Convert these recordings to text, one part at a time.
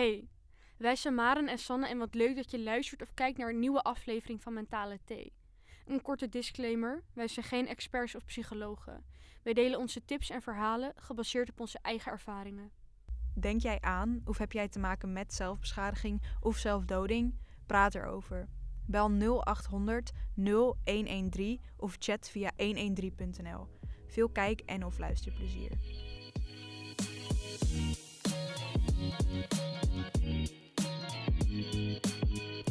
Hey, wij zijn Maren en Sanne en wat leuk dat je luistert of kijkt naar een nieuwe aflevering van Mentale Thee. Een korte disclaimer, wij zijn geen experts of psychologen. Wij delen onze tips en verhalen gebaseerd op onze eigen ervaringen. Denk jij aan of heb jij te maken met zelfbeschadiging of zelfdoding? Praat erover. Bel 0800 0113 of chat via 113.nl. Veel kijk- en of luisterplezier.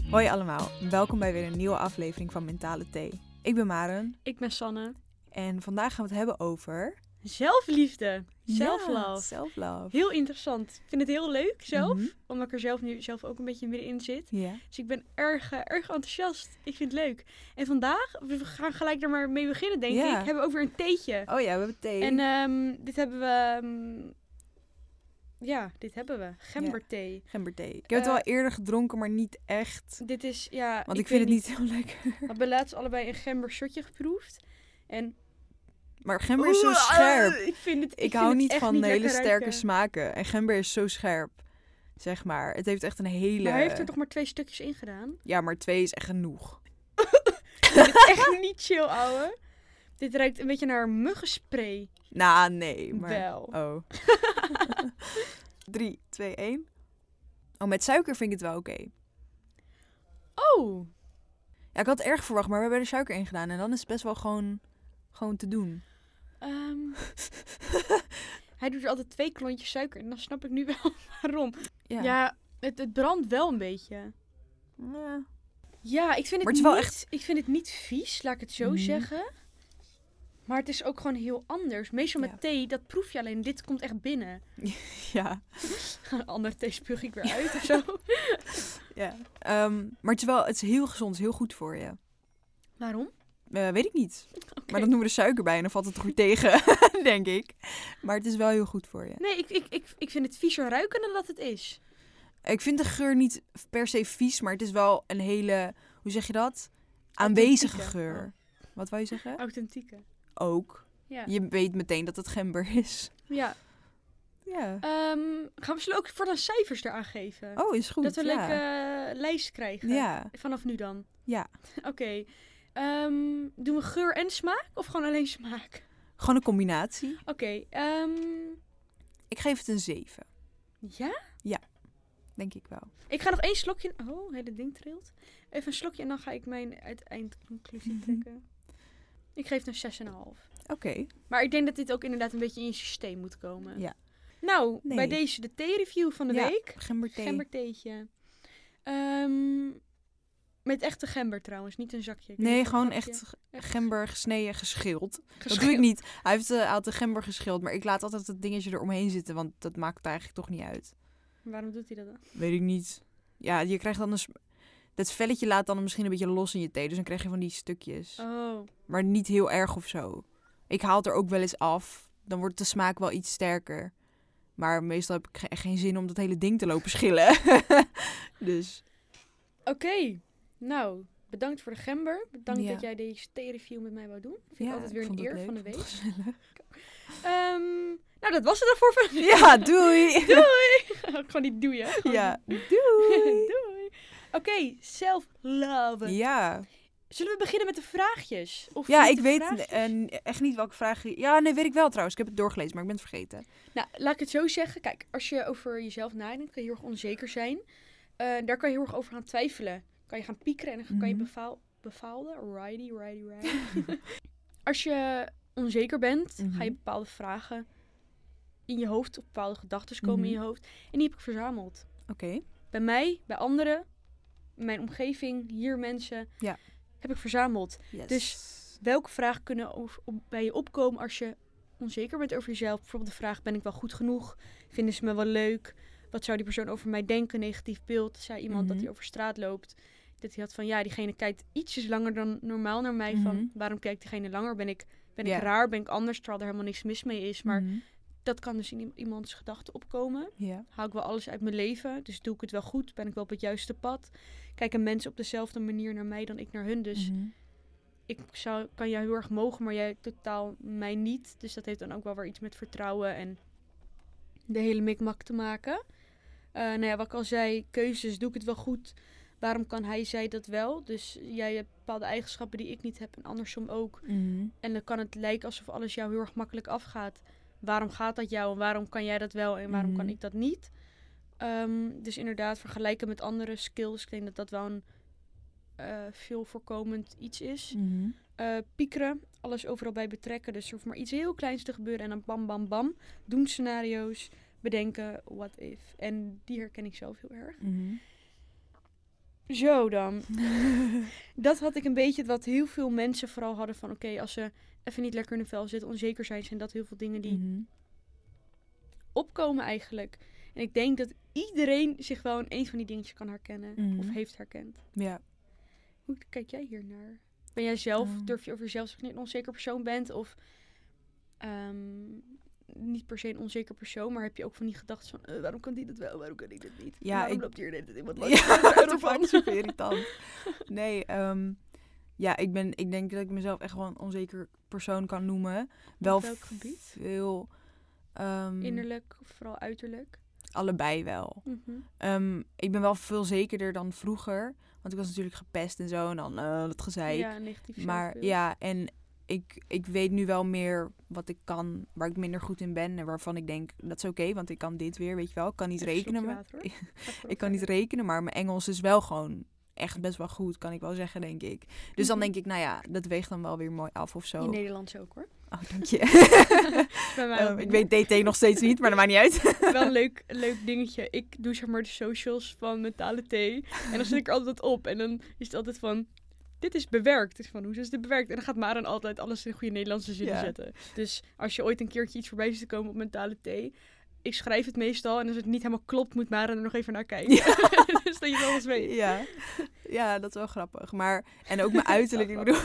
Hoi allemaal, welkom bij weer een nieuwe aflevering van Mentale Thee. Ik ben Maren Ik ben Sanne. en vandaag gaan we het hebben over... Zelfliefde. Self-love. Ja. Heel interessant. Ik vind het heel leuk zelf, Mhm. omdat ik er zelf nu zelf ook een beetje middenin zit. Dus ik ben erg, eh, erg enthousiast. Ik vind het leuk. En vandaag, we gaan gelijk er maar mee beginnen denk Ja. ik, hebben we over een theetje. Oh ja, we hebben thee. En ehm, dit hebben we... ehm, ja, dit hebben we. Gemberthee. Gemberthee. Ik heb het Eh, wel eerder gedronken, maar niet echt. Dit is, ja... Want ik, vind het niet heel lekker. We hebben laatst allebei een gember shotje geproefd. En... Maar gember is zo Oeh, scherp. ik vind het, Ik, vind hou niet van niet hele sterke ruiken. smaken. En gember is zo scherp. Zeg maar. Het heeft echt een hele. Maar hij heeft er toch maar twee stukjes in gedaan? Ja, maar twee is echt genoeg. Echt niet chill, ouwe. Dit ruikt een beetje naar muggenspray. Nou, nee. Maar... Wel. Oh. 3, 2, 1. Oh, met suiker vind ik het wel oké. Oh, Ja, ik had het erg verwacht, maar we hebben er suiker in gedaan. En dan is het best wel gewoon, gewoon te doen. ehm, hij doet er altijd twee klontjes suiker in. Dan snap ik nu wel waarom. Ja. Ja, het, het brandt wel een beetje. Ja. Ja, ik vind het, Maar het is wel niet, echt- ik vind het niet vies, laat ik het zo Mhm. zeggen. Maar het is ook gewoon heel anders. Meestal met Ja. thee, dat proef je alleen. Dit komt echt binnen. ja. Andere thee spuug ik weer uit of zo. ja. Ehm, maar het is wel het is heel gezond, het is heel goed voor je. Waarom? Eh, weet ik niet. Maar dan doen we er suiker bij en dan valt het goed tegen, denk ik. Maar het is wel heel goed voor je. Nee, ik, ik, ik, ik vind het viezer ruiken dan dat het is. Ik vind de geur niet per se vies, maar het is wel een hele, hoe zeg je dat? Aanwezige Authentieke. geur. Wat wou je zeggen? Authentieke. Ook. Ja. Je weet meteen dat het gember is. ja. Ja. Ehm, gaan we ze ook voor dan cijfers eraan geven? Oh, is goed. dat we een ja. leuke eh, lijst krijgen. Ja. Vanaf nu dan. Ja. Oké. Ehm, doen we geur en smaak of gewoon alleen smaak? Gewoon een combinatie. Oké. ehm, Ik geef het een 7. ja? Denk ik wel. Ik ga nog één slokje... Oh, het hele ding trilt. Even een slokje en dan ga ik mijn uiteindconclusie trekken. Ik geef het een 6,5. Oké. Maar ik denk dat dit ook inderdaad een beetje in je systeem moet komen. Ja. Nou, Nee. bij deze de thee-review van de Ja, week. Gemberthee. Gembertheetje. Ehm met echte gember trouwens, niet een zakje. Nee, gewoon echt gember gesneden, geschild. Dat doe geschild. ik niet. Hij heeft, eh, de gember geschild, maar ik laat altijd het dingetje eromheen zitten, want dat maakt eigenlijk toch niet uit. Waarom doet hij dat dan? Weet ik niet. Ja, je krijgt dan een... Dat velletje laat dan misschien een beetje los in je thee, dus dan krijg je van die stukjes. Oh, Maar niet heel erg of zo. Ik haal het er ook wel eens af. Dan wordt de smaak wel iets sterker. Maar meestal heb ik echt geen zin om dat hele ding te lopen schillen. dus oké. Nou, bedankt voor de gember. Bedankt Ja. dat jij deze thee-review met mij wou doen. Vind ik altijd weer een eer leuk, van de week. Ehm, nou, dat was het dan voor vandaag. Ja, doei! Doei! Gewoon niet doei, hè? Gewoon Ja, doei. doei! Oké, self-love. Ja, Zullen we beginnen met de vraagjes? Of ja ik weet eh, echt niet welke vraag... je- Ja, nee, weet ik wel trouwens. Ik heb het doorgelezen, maar ik ben het vergeten. Nou, laat ik het zo zeggen. Kijk, als je over jezelf nadenkt, kan je heel erg onzeker zijn. Eh, daar kan je heel erg over gaan twijfelen. Kan je gaan piekeren en dan kan je Mhm. befaal, befaalden. Righty, righty, righty. als je onzeker bent, ga je Mhm. bepaalde vragen in je hoofd, of bepaalde gedachten komen in Mhm. je hoofd. En die heb ik verzameld. Oké. Bij mij, bij anderen, mijn omgeving, hier mensen, Ja. heb ik verzameld. Yes. Dus- Welke vragen kunnen over, op- bij je opkomen als je onzeker bent over jezelf? Bijvoorbeeld de vraag, ben ik wel goed genoeg? Vinden ze me wel leuk? Wat zou die persoon over mij denken? Negatief beeld. Zei iemand dat Mhm. hij over straat loopt. Dat hij had van, ja, diegene kijkt ietsjes langer dan normaal naar mij. Mhm. Van, waarom kijkt diegene langer? Ben ik, ben ik raar? Ben ik anders? Terwijl er helemaal niks mis mee is. Maar Mhm. dat kan dus in iemands gedachten opkomen. Ja. Hou ik wel alles uit mijn leven? Dus doe ik het wel goed? Ben ik wel op het juiste pad? Kijken mensen op dezelfde manier naar mij dan ik naar hun? Dus Mhm. ik zou, kan jou heel erg mogen, maar jij totaal mij niet. Dus dat heeft dan ook wel weer iets met vertrouwen en de hele mikmak te maken. Eh, nou ja, wat ik al zei, keuzes, doe ik het wel goed? Waarom kan hij, zij dat wel? Dus jij hebt bepaalde eigenschappen die ik niet heb en andersom ook. Mhm. En dan kan het lijken alsof alles jou heel erg makkelijk afgaat. Waarom gaat dat jou en waarom kan jij dat wel en waarom kan Mhm. ik dat niet? Ehm, dus inderdaad, vergelijken met andere skills. Ik denk dat dat wel een eh, veel voorkomend iets is. Eh, piekeren, alles overal bij betrekken. Dus er hoeft maar iets heel kleins te gebeuren en dan bam, bam, bam. Doen scenario's, bedenken, what if. En die herken ik zelf heel erg. Mhm. Zo dan. dat had ik een beetje wat heel veel mensen vooral hadden van... Oké, als ze even niet lekker in hun vel zitten, onzeker zijn... zijn dat heel veel dingen die Mhm. opkomen eigenlijk. En ik denk dat iedereen zich wel in een van die dingetjes kan herkennen. Mhm. Of heeft herkend. Ja. Hoe kijk jij hier naar? Ben jij zelf, Ehm. durf je over jezelf dat je een onzeker persoon bent? Of ehm, niet per se een onzeker persoon, maar heb je ook van die gedachten van... eh, waarom kan die dat wel, waarom kan ik dat niet? Ja, waarom ik- loopt hier net iemand Ja, langs? Wat dat is super irritant. Nee, ehm, ja, ik, ben, ik denk dat ik mezelf echt wel een onzeker persoon kan noemen. Wel welk gebied? veel... ehm, Innerlijk of vooral uiterlijk? Allebei wel. Mhm. Ehm, ik ben wel veel zekerder dan vroeger. Want ik was natuurlijk gepest en zo. En dan eh dat gezeik. Ja, negatief maar ja, en ik, ik weet nu wel meer wat ik kan. Waar ik minder goed in ben. En waarvan ik denk, dat is oké. want ik kan dit weer, weet je wel. Ik kan niet Even rekenen. maar- Ik kan niet rekenen, maar mijn Engels is wel gewoon echt best wel goed, kan ik wel zeggen, denk ik. Dus dan Mhm. denk ik, nou ja, dat weegt dan wel weer mooi af of zo. In Nederlands ook hoor. Oh, dank je. Ook ik weet DT nog steeds niet, maar dat maakt niet uit. wel een leuk, leuk dingetje. Ik doe zeg maar de socials van Mentale Thee. En dan zet ik er altijd op. En dan is het altijd van... Dit is bewerkt. Dus van, hoe is dit bewerkt? En dan gaat Maren altijd alles in goede Nederlandse zinnen Ja. zetten. Dus als je ooit een keertje iets voorbij ziet komen op Mentale Thee... Ik schrijf het meestal. En als het niet helemaal klopt, moet Maren er nog even naar kijken. dus dat je het alles weet. ja. ja, dat is wel grappig. Maar, en ook mijn uiterlijk, ik bedoel,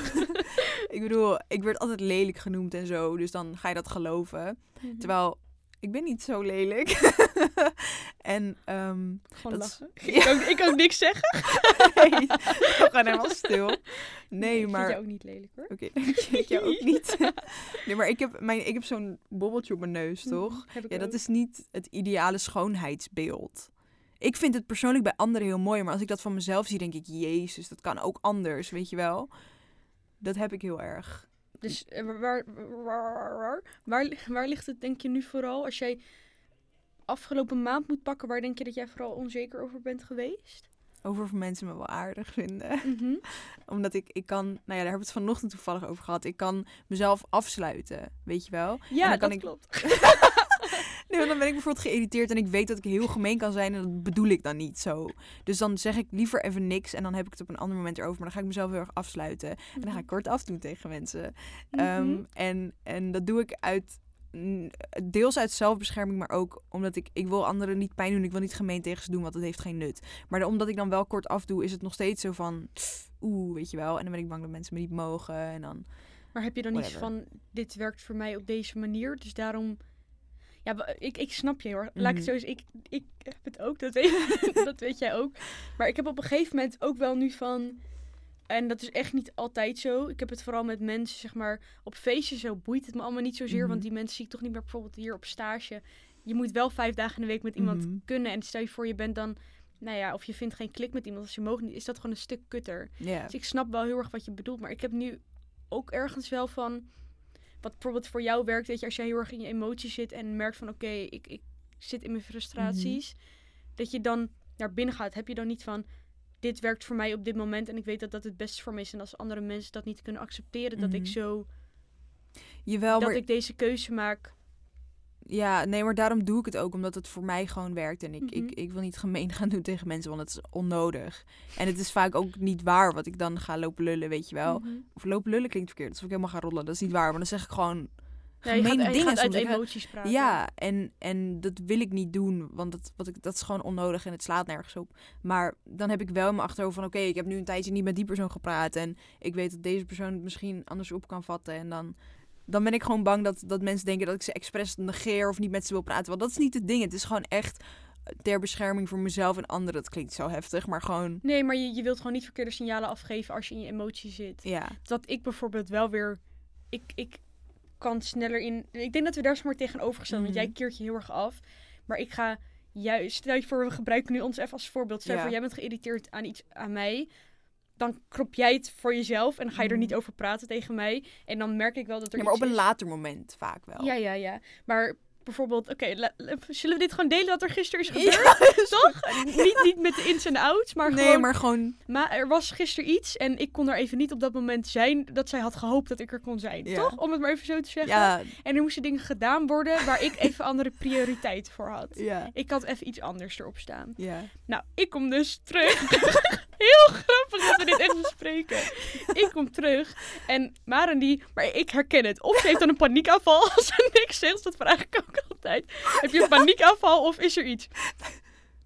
ik bedoel, ik werd altijd lelijk genoemd en zo. Dus dan ga je dat geloven. Mhm. Terwijl, ik ben niet zo lelijk. en, ehm Gewoon dat is- lachen. Ik, kan, ik kan ook niks zeggen. nee, we gaan helemaal stil. Nee, ik maar... vind je ook niet lelijk hoor. Oké, ik jou ook niet. nee, maar ik heb, mijn, ik heb zo'n bobbeltje op mijn neus, toch? Mhm, ik Ja, dat ook. is niet het ideale schoonheidsbeeld. Ik vind het persoonlijk bij anderen heel mooi, maar als ik dat van mezelf zie, denk ik, jezus, dat kan ook anders, weet je wel? Dat heb ik heel erg. Dus eh, waar, waar, waar, waar, waar, li- waar ligt het denk je nu vooral? Als jij afgelopen maand moet pakken, waar denk je dat jij vooral onzeker over bent geweest? Over of mensen me wel aardig vinden. Mhm. Omdat ik, ik kan, nou ja, daar hebben we het vanochtend toevallig over gehad. Ik kan mezelf afsluiten, weet je wel? Ja, dan dat ik- klopt. Nee, dan ben ik bijvoorbeeld geïriteerd en ik weet dat ik heel gemeen kan zijn en dat bedoel ik dan niet zo. Dus dan zeg ik liever even niks en dan heb ik het op een ander moment erover. Maar dan ga ik mezelf heel erg afsluiten. En dan ga ik kort afdoen tegen mensen. Ehm, Mhm. en, en dat doe ik uit deels uit zelfbescherming, maar ook omdat ik, ik wil anderen niet pijn doen. Ik wil niet gemeen tegen ze doen, want dat heeft geen nut. Maar omdat ik dan wel kort afdoe, is het nog steeds zo van, oeh, weet je wel. En dan ben ik bang dat mensen me niet mogen. En dan, Maar heb je dan iets Whatever. van, dit werkt voor mij op deze manier, dus daarom... Ja, ik, ik snap je hoor. Laat ik het Mhm. zo zeggen. Ik, ik heb het ook, dat weet, dat weet jij ook. Maar ik heb op een gegeven moment ook wel nu van... En dat is echt niet altijd zo. Ik heb het vooral met mensen, zeg maar, op feestjes zo boeit het me allemaal niet zozeer. Mhm. Want die mensen zie ik toch niet meer bijvoorbeeld hier op stage. Je moet wel vijf dagen in de week met iemand Mhm. kunnen. En stel je voor, je bent dan, nou ja, of je vindt geen klik met iemand als je mogelijk niet, is dat gewoon een stuk kutter. Dus ik snap wel heel erg wat je bedoelt. Maar ik heb nu ook ergens wel van. Wat bijvoorbeeld voor jou werkt, dat je als jij heel erg in je emoties zit en merkt van oké, ik, ik zit in mijn frustraties. Dat je dan naar binnen gaat. Heb je dan niet van. Dit werkt voor mij op dit moment en ik weet dat dat het beste voor me is. En als andere mensen dat niet kunnen accepteren, dat ik Mhm. zo. Jawel, dat maar ik deze keuze maak. Ja, nee, maar daarom doe ik het ook, omdat het voor mij gewoon werkt. En ik, Mhm. ik, ik wil niet gemeen gaan doen tegen mensen, want het is onnodig. En het is vaak ook niet waar wat ik dan ga lopen lullen, weet je wel. Mhm. Of lopen lullen klinkt verkeerd, alsof ik helemaal ga rollen. Dat is niet waar, maar dan zeg ik gewoon Ja, je je dingen. gaat uit. Ik emoties praten. ja, en, en dat wil ik niet doen, want dat, wat ik, dat is gewoon onnodig en het slaat nergens op. Maar dan heb ik wel in mijn achterhoofd van, oké, ik heb nu een tijdje niet met die persoon gepraat. En ik weet dat deze persoon het misschien anders op kan vatten. En dan, dan ben ik gewoon bang dat, dat mensen denken dat ik ze expres negeer of niet met ze wil praten. Want dat is niet het ding. Het is gewoon echt ter bescherming voor mezelf en anderen. Dat klinkt zo heftig, maar gewoon, Nee, maar je, je wilt gewoon niet verkeerde signalen afgeven als je in je emoties zit. ja. dat ik bijvoorbeeld wel weer. Ik, ik kan sneller in. Ik denk dat we daar zomaar tegenover staan. Want Mhm. jij keert je heel erg af. Maar ik ga juist, stel je voor, we gebruiken nu ons even als voorbeeld. Stel Ja. voor, jij bent geïrriteerd aan iets aan mij. Dan krop jij het voor jezelf en ga je er niet Mhm. over praten tegen mij. En dan merk ik wel dat er Ja, maar op een later moment vaak wel. Ja, ja, ja. Maar bijvoorbeeld, oké, zullen we dit gewoon delen wat er gisteren is Ja, gebeurd? Toch? niet, niet met de ins en outs, maar nee, gewoon... maar gewoon... Maar er was gisteren iets en ik kon er even niet op dat moment zijn dat zij had gehoopt dat ik er kon zijn. Ja. Toch? Om het maar even zo te zeggen. Ja, En er moesten dingen gedaan worden waar ik even andere prioriteit voor had. ja, Ik had even iets anders erop staan. ja. Nou, ik kom dus terug. Heel grappig Ik kom terug en Maren die... Maar ik herken het. Of ze heeft dan een paniekaanval als ze niks zegt. Dat vraag ik ook altijd. Heb je een paniekaanval of is er iets?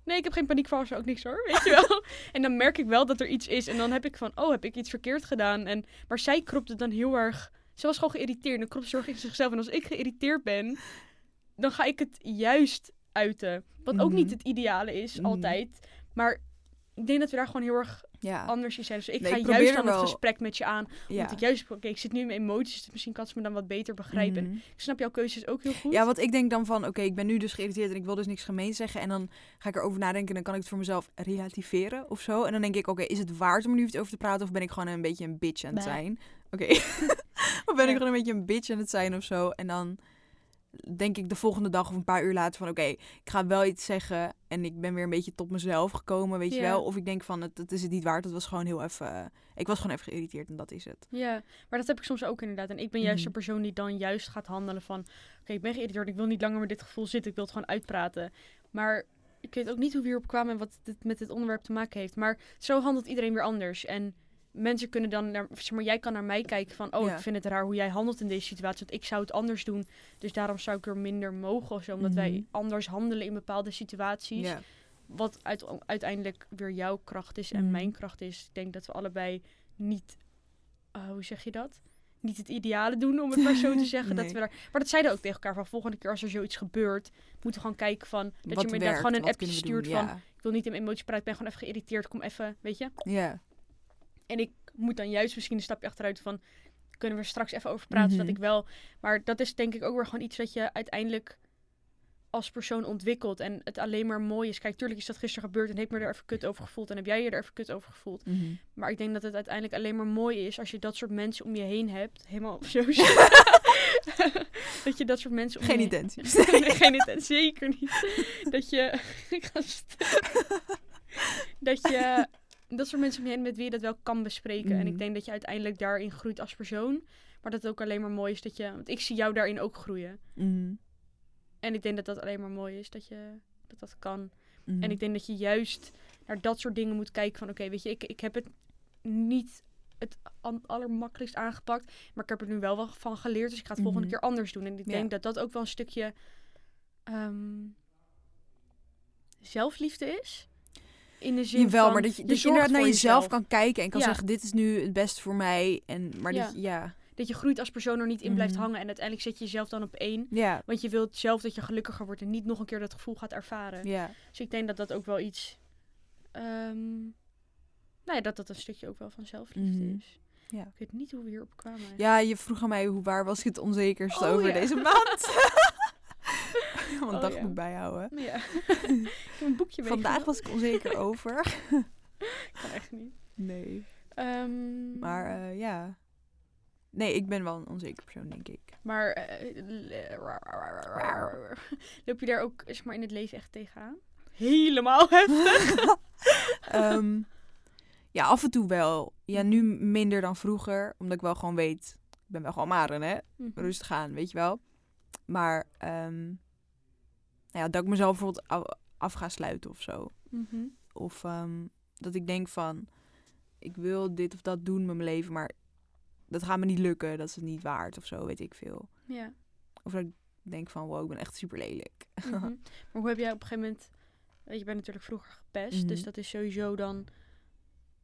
Nee, ik heb geen paniekval, is ook niks hoor, weet je wel. En dan merk ik wel dat er iets is. En dan heb ik van, oh, heb ik iets verkeerd gedaan? En, maar zij kropte dan heel erg... Ze was gewoon geïrriteerd. En dan kropt ze in zichzelf. En als ik geïrriteerd ben, dan ga ik het juist uiten. Wat ook Mhm. niet het ideale is, Mhm. altijd. Maar ik denk dat we daar gewoon heel erg ja. anders in zijn. Dus ik Nee, ga ik juist dan het wel- gesprek met je aan. ja. Ik juist, oké, ik zit nu in mijn emoties. Dus misschien kan ze me dan wat beter begrijpen. Mhm. Ik snap jouw keuzes ook heel goed. Ja, want ik denk dan van, oké, ik ben nu dus geïrriteerd en ik wil dus niks gemeen zeggen. En dan ga ik erover nadenken en dan kan ik het voor mezelf relativeren of zo. En dan denk ik, oké, is het waard om er nu over te praten of ben ik gewoon een beetje een bitch aan het zijn? Oké. of ben ik gewoon een beetje een bitch aan het zijn of zo? En dan denk ik de volgende dag of een paar uur later van, oké, ik ga wel iets zeggen en ik ben weer een beetje tot mezelf gekomen, weet je wel? Of ik denk van, het, het is het niet waard, het was gewoon heel even... ik was gewoon even geïrriteerd en dat is het. Ja, maar dat heb ik soms ook inderdaad. En ik ben juist Mhm. de persoon die dan juist gaat handelen van... Oké, ik ben geïrriteerd, ik wil niet langer met dit gevoel zitten. Ik wil het gewoon uitpraten. Maar ik weet ook niet hoe we hierop kwamen en wat dit met dit onderwerp te maken heeft. Maar zo handelt iedereen weer anders. En mensen kunnen dan... Naar, zeg maar, jij kan naar mij kijken van... Oh, Ja. ik vind het raar hoe jij handelt in deze situatie. Want ik zou het anders doen. Dus daarom zou ik er minder mogen of zo. Omdat wij Mhm. anders handelen in bepaalde situaties. Ja. Wat uit, uiteindelijk weer jouw kracht is en Mhm. mijn kracht is. Ik denk dat we allebei niet, eh, hoe zeg je dat? Niet het ideale doen, om het maar zo te zeggen. dat we daar, maar dat zeiden we ook tegen elkaar van volgende keer als er zoiets gebeurt, moeten we gewoon kijken van dat Wat je me inderdaad werkt, gewoon een appje stuurt van ik wil niet in mijn emoties praten, ik ben gewoon even geïrriteerd, kom even, weet je. Ja. En ik moet dan juist misschien een stapje achteruit van kunnen we er straks even over praten, Mhm. zodat ik wel. Maar dat is denk ik ook weer gewoon iets dat je uiteindelijk als persoon ontwikkelt en het alleen maar mooi is. Kijk, tuurlijk is dat gisteren gebeurd en heb ik me er even kut over gevoeld en heb jij je er even kut over gevoeld. Mhm. Maar ik denk dat het uiteindelijk alleen maar mooi is als je dat soort mensen om je heen hebt. Helemaal zo. dat je dat soort mensen om Geen nee, geen intentie. Zeker niet. Dat je... ik ga dat je... Dat soort mensen om je heen met wie je dat wel kan bespreken. En ik Mhm. denk dat je uiteindelijk daarin groeit als persoon. Maar dat het ook alleen maar mooi is dat je... Want ik zie jou daarin ook groeien. Mhm. En ik denk dat dat alleen maar mooi is dat je... Dat dat kan. Mhm. En ik denk dat je juist naar dat soort dingen moet kijken van... Oké, weet je, ik, ik heb het niet het allermakkelijkst aangepakt. Maar ik heb er nu wel wat van geleerd. Dus ik ga het volgende keer anders doen. En ik Ja. denk dat dat ook wel een stukje... ehm, zelfliefde is. In de zin Jawel, van... maar dat je, dat je inderdaad naar jezelf kan kijken en kan Ja. zeggen, dit is nu het beste voor mij. En, maar Ja. Dat, je- ja. Dat je groeit als persoon er niet in blijft Mhm. hangen. En uiteindelijk zet je jezelf dan op één. Ja, Want je wilt zelf dat je gelukkiger wordt. En niet nog een keer dat gevoel gaat ervaren. ja. Dus ik denk dat dat ook wel iets... ehm, nou ja, dat dat een stukje ook wel van zelfliefde Mhm. is. Ja. Ik weet niet hoe we hierop kwamen. eigenlijk. ja, je vroeg aan mij hoe waar was ik het onzekerst Oh, over ja. deze maand. Want Oh, dat ja. moet bijhouden. Ja. ik heb een boekje Vandaag was ik onzeker over. Kan echt niet. Nee. Ehm, Maar eh, ja. Nee, ik ben wel een onzeker persoon, denk ik. Maar l- loop je daar ook zeg maar, in het leven echt tegenaan? Helemaal heftig. Ehm, ja, af en toe wel. Ja, nu minder dan vroeger. Omdat ik wel gewoon weet... Ik ben wel gewoon Maren, hè? Mhm. rustig aan, weet je wel. Maar ehm, nou ja, dat ik mezelf bijvoorbeeld af, ga sluiten of zo. Mhm. Of ehm, dat ik denk van, ik wil dit of dat doen met mijn leven, maar dat gaat me niet lukken. Dat is het niet waard of zo, weet ik veel. Ja. Of dat ik denk van, wow, ik ben echt super lelijk. Mhm. Maar hoe heb jij op een gegeven moment... weet Je bent natuurlijk vroeger gepest. Dus Mhm. dat is sowieso dan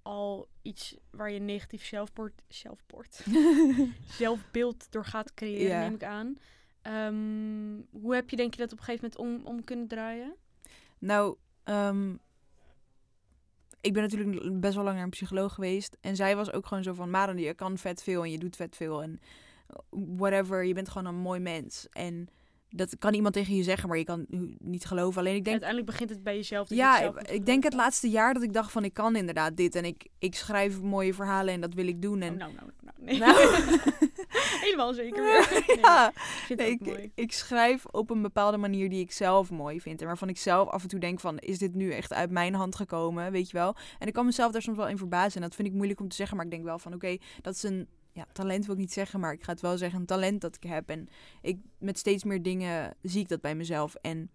al iets waar je negatief zelfbeeld, zelfbeeld, zelfbeeld door gaat creëren, neem ik aan. Ehm, hoe heb je denk je dat op een gegeven moment om, om kunnen draaien? nou, ehm, ik ben natuurlijk best wel lang naar een psycholoog geweest. En zij was ook gewoon zo van, Maren, je kan vet veel en je doet vet veel. En whatever, je bent gewoon een mooi mens. En dat kan iemand tegen je zeggen, maar je kan niet geloven. Alleen ik denk, Uiteindelijk begint het bij jezelf. dat je ja, het zelf ik, denk het laatste jaar dat ik dacht van ik kan inderdaad dit en ik, ik schrijf mooie verhalen en dat wil ik doen. En Oh, nou, nou, nou. Nee. Nou. Helemaal zeker weer. Nee, ja, ik ik schrijf op een bepaalde manier die ik zelf mooi vind. En waarvan ik zelf af en toe denk van, is dit nu echt uit mijn hand gekomen, weet je wel? En ik kan mezelf daar soms wel in verbazen. En dat vind ik moeilijk om te zeggen, maar ik denk wel van, oké, dat is een... Ja, talent wil ik niet zeggen, maar ik ga het wel zeggen, een talent dat ik heb. En ik, met steeds meer dingen zie ik dat bij mezelf. En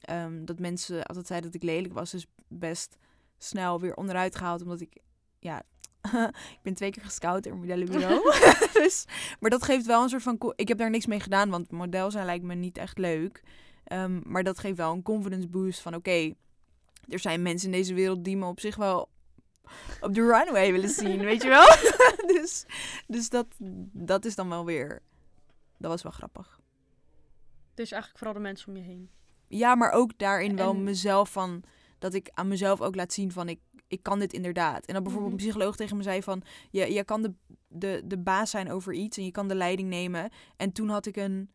ehm, dat mensen altijd zeiden dat ik lelijk was, is best snel weer onderuit gehaald. Omdat ik, ja, ik ben twee keer gescout in modellenbureau. dus, maar dat geeft wel een soort van... Ik heb daar niks mee gedaan, want model zijn lijkt me niet echt leuk. Ehm, maar dat geeft wel een confidence boost van... Oké, er zijn mensen in deze wereld die me op zich wel op de runway willen zien, weet je wel? dus dus dat, dat is dan wel weer... Dat was wel grappig. Dus eigenlijk vooral de mensen om je heen. Ja, maar ook daarin wel mezelf van... Dat ik aan mezelf ook laat zien van... Ik, ik kan dit inderdaad. En dat bijvoorbeeld Mhm. een psycholoog tegen me zei van... Je, je kan de, de, de baas zijn over iets en je kan de leiding nemen. En toen had ik een...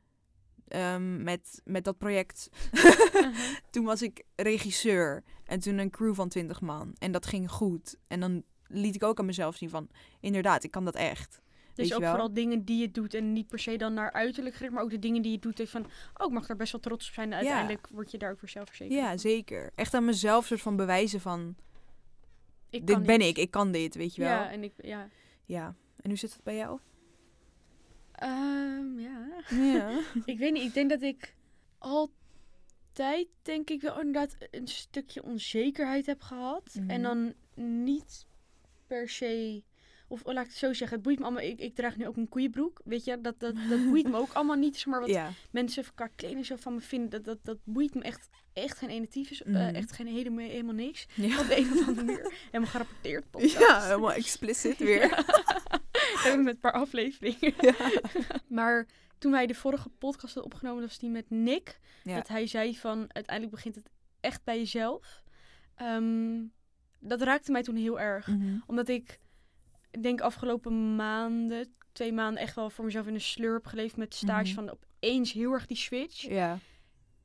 ehm, met, met dat project... toen was ik regisseur. En toen een crew van 20 man. En dat ging goed. En dan liet ik ook aan mezelf zien van... Inderdaad, ik kan dat echt. Dus ook vooral dingen die je doet en niet per se dan naar uiterlijk gericht, maar ook de dingen die je doet. Van, oh, ik mag daar best wel trots op zijn. En uiteindelijk word je daar ook voor zelfverzekerd. Ja, zeker. Echt aan mezelf soort van bewijzen van... Ik dit ben ik, ik kan dit, weet je wel. Ja, en ik, ja. Ja. En hoe zit het bij jou? Ehm, ja. Ja. Ik weet niet, ik denk dat ik altijd, denk ik wel inderdaad een stukje onzekerheid heb gehad. Mhm. En dan niet per se, of laat ik het zo zeggen, het boeit me allemaal. Ik, ik draag nu ook een koeienbroek, weet je, dat, dat, dat boeit me ook allemaal niet. Zeg maar wat ja. mensen qua kleding zo van me vinden, dat, dat, dat boeit me echt, echt geen ene tyfus, eh, Mhm. echt geen hele, helemaal niks. Ja. Op de een of andere manier. Helemaal gerapporteerd. podcast. ja, helemaal explicit weer. Ja. Hebben met een paar afleveringen. Maar toen wij de vorige podcast hadden opgenomen, dat was die met Nick. Dat hij zei van, uiteindelijk begint het echt bij jezelf. Ehm, dat raakte mij toen heel erg. Mhm. Omdat ik, ik denk afgelopen maanden, twee maanden echt wel voor mezelf in een sleur heb geleefd met stage Mhm. van opeens heel erg die switch. Ja.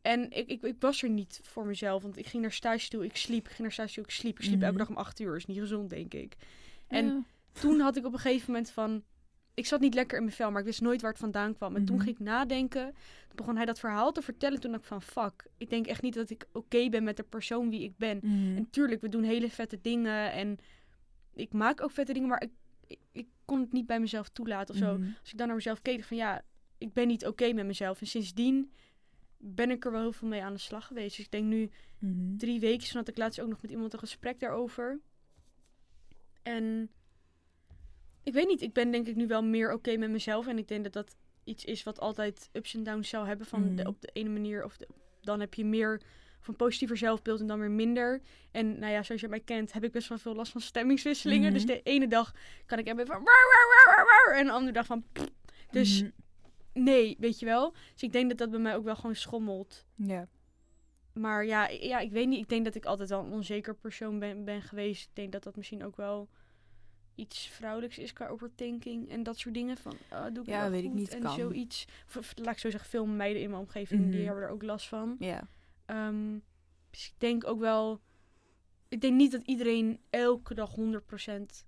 En ik, ik, ik was er niet voor mezelf, want ik ging naar stage toe, ik sliep, ik ging naar stage toe, ik sliep. Ik sliep Mhm. elke dag om acht uur, is niet gezond denk ik. En Ja. toen had ik op een gegeven moment van... Ik zat niet lekker in mijn vel, maar ik wist nooit waar het vandaan kwam. En toen Mhm. ging ik nadenken. Toen begon hij dat verhaal te vertellen. Toen dacht ik van, fuck. Ik denk echt niet dat ik oké ben met de persoon wie ik ben. Mhm. En tuurlijk, we doen hele vette dingen. En ik maak ook vette dingen, maar ik, ik, ik kon het niet bij mezelf toelaten of zo. Mhm. Als ik dan naar mezelf keek, van ja, ik ben niet oké met mezelf. En sindsdien ben ik er wel heel veel mee aan de slag geweest. Dus ik denk nu Mhm. drie weken, toen had ik laatst ook nog met iemand een gesprek daarover. En ik weet niet, ik ben denk ik nu wel meer oké met mezelf. En ik denk dat dat iets is wat altijd ups en downs zou hebben. Van de, Mhm. op de ene manier, of de- dan heb je meer van positiever zelfbeeld en dan weer minder. En nou ja, zoals je mij kent, heb ik best wel veel last van stemmingswisselingen. Dus Mhm. de ene dag kan ik hebben van... En de andere dag van... Dus Mhm. nee, weet je wel. Dus ik denk dat dat bij mij ook wel gewoon schommelt. Ja. Maar ja, ja, ik weet niet. Ik denk dat ik altijd wel een onzeker persoon ben, ben geweest. Ik denk dat dat misschien ook wel iets vrouwelijks is qua overthinking en dat soort dingen. Van, ah, doe ik Ja, wel weet ik goed? niet, En kan. zoiets. Of, laat ik zo zeggen, veel meiden in mijn omgeving, die Mhm. hebben er ook last van. Ja. Ehm, dus ik denk ook wel... Ik denk niet dat iedereen elke dag 100%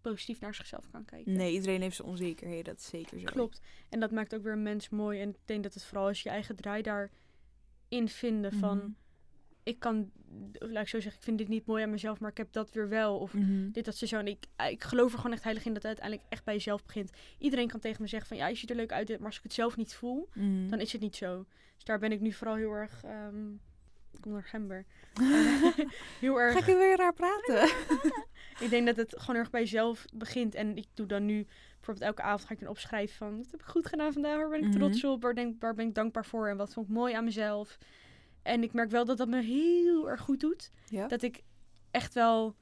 positief naar zichzelf kan kijken. Nee, iedereen heeft zijn onzekerheden, dat is zeker zo. Klopt. En dat maakt ook weer een mens mooi. En ik denk dat het vooral is je eigen draai daarin vinden van... Mhm. Ik kan, laat ik zo zeggen, ik vind dit niet mooi aan mezelf, maar ik heb dat weer wel. Of Mhm. dit, dat, ze zo. En ik, ik geloof er gewoon echt heilig in dat het uiteindelijk echt bij jezelf begint. Iedereen kan tegen me zeggen van, ja, je ziet er leuk uit, maar als ik het zelf niet voel, Mhm. dan is het niet zo. Dus daar ben ik nu vooral heel erg, ehm ik kom naar gember, heel Ga erg, ik weer raar praten? ik denk dat het gewoon erg bij jezelf begint. En ik doe dan nu, bijvoorbeeld elke avond ga ik dan opschrijven van, wat heb ik goed gedaan vandaag, waar ben ik Mhm. trots op, waar, denk, waar ben ik dankbaar voor en wat vond ik mooi aan mezelf. En ik merk wel dat dat me heel erg goed doet. Ja. dat ik echt wel.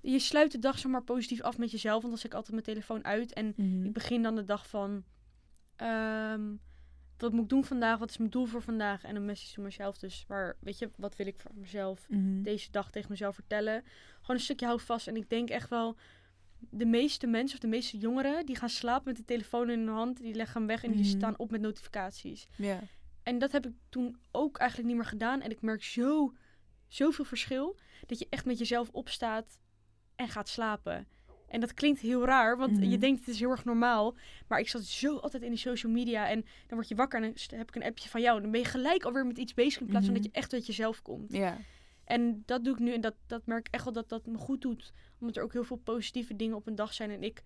Je sluit de dag zomaar positief af met jezelf. Want dan zet ik altijd mijn telefoon uit. En Mhm. ik begin dan de dag van. ehm, wat moet ik doen vandaag? Wat is mijn doel voor vandaag? En een message voor mezelf. Dus waar, weet je, wat wil ik voor mezelf Mhm. deze dag tegen mezelf vertellen? Gewoon een stukje hou vast. En ik denk echt wel. De meeste mensen of de meeste jongeren die gaan slapen met de telefoon in hun hand, die leggen hem weg en die Mhm. staan op met notificaties. Ja. En dat heb ik toen ook eigenlijk niet meer gedaan. En ik merk zo, zoveel verschil. Dat je echt met jezelf opstaat en gaat slapen. En dat klinkt heel raar, want Mhm. je denkt het is heel erg normaal. Maar ik zat zo altijd in de social media. En dan word je wakker en dan heb ik een appje van jou. Dan ben je gelijk alweer met iets bezig in plaats van Mhm. dat je echt uit jezelf komt. Ja. En dat doe ik nu en dat, dat merk ik echt wel dat dat me goed doet. Omdat er ook heel veel positieve dingen op een dag zijn. En ik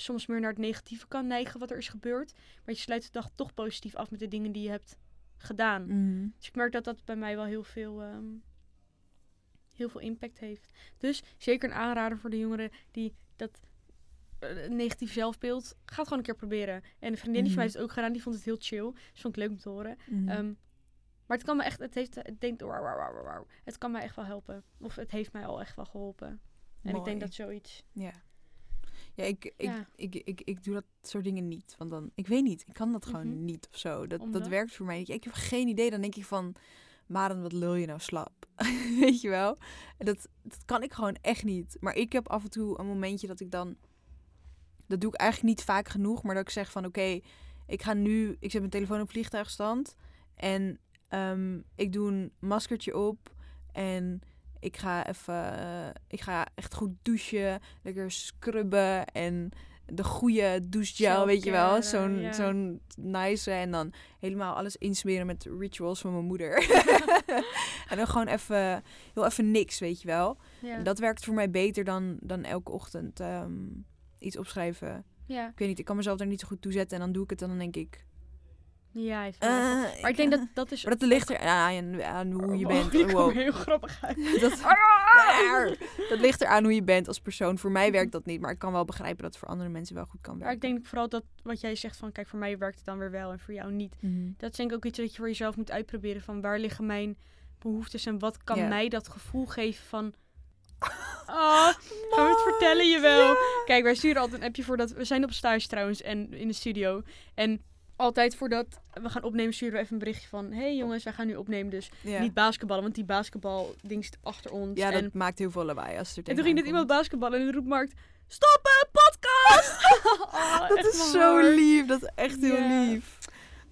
soms meer naar het negatieve kan neigen wat er is gebeurd. Maar je sluit de dag toch positief af met de dingen die je hebt gedaan. Mhm. Dus ik merk dat dat bij mij wel heel veel, ehm, heel veel impact heeft. Dus zeker een aanrader voor de jongeren die dat eh, negatief zelfbeeld. Ga het gewoon een keer proberen. En een vriendin die van mij Mhm. heeft het ook gedaan. Die vond het heel chill. Dus vond ik leuk om te horen. Mhm. Ehm, maar het kan me echt, het heeft, het denkt, het kan mij echt wel helpen. Of het heeft mij al echt wel geholpen. En ik denk dat zoiets. Ja. Ja, ik, ik, Ja. Ik, ik, ik, doe dat soort dingen niet. Want dan, ik weet niet, ik kan dat gewoon Mhm. niet of zo. Dat, Omdat? dat werkt voor mij. Ik heb geen idee. Dan denk ik van, Maren, wat lul je nou slap? weet je wel? Dat, dat kan ik gewoon echt niet. Maar ik heb af en toe een momentje dat ik dan... Dat doe ik eigenlijk niet vaak genoeg. Maar dat ik zeg van, oké, ik ga nu... Ik zet mijn telefoon op vliegtuigstand. En ehm, ik doe een maskertje op. En ik ga even... eh, ik ga echt goed douchen. Lekker scrubben. En de goede douchegel, weet je wel. Zo'n zo'n nice. En dan helemaal alles insmeren met rituals van mijn moeder. en dan gewoon even, heel even niks, weet je wel. Dat werkt voor mij beter dan, dan elke ochtend ehm, iets opschrijven. ja. Ik weet niet, ik kan mezelf daar niet zo goed toe zetten. En dan doe ik het en dan denk ik... Ja, heeft wel echt wel- eh, Maar ik denk dat dat is... Maar dat ligt er aan, aan hoe je Oh, bent. die Wow. heel grappig uit. Dat, dat ligt eraan hoe je bent als persoon. Voor mij werkt dat niet, maar ik kan wel begrijpen dat het voor andere mensen wel goed kan Maar werken. ik denk vooral dat wat jij zegt van... Kijk, voor mij werkt het dan weer wel en voor jou niet. Mhm. Dat is denk ik ook iets dat je voor jezelf moet uitproberen. Van waar liggen mijn behoeftes en wat kan mij dat gevoel geven van... Oh, gaan we het vertellen je wel? Kijk, wij sturen altijd een appje voordat... We zijn op stage trouwens en in de studio. En altijd voordat we gaan opnemen sturen we even een berichtje van... hey jongens, wij gaan nu opnemen, dus Ja. niet basketballen. Want die basketbal-ding zit achter ons. ja, dat maakt heel veel lawaai als er en toen ging net tegenaan iemand basketballen en dan roept Mark... Stoppen, podcast! Oh, Dat is zo lief, dat is echt heel lief.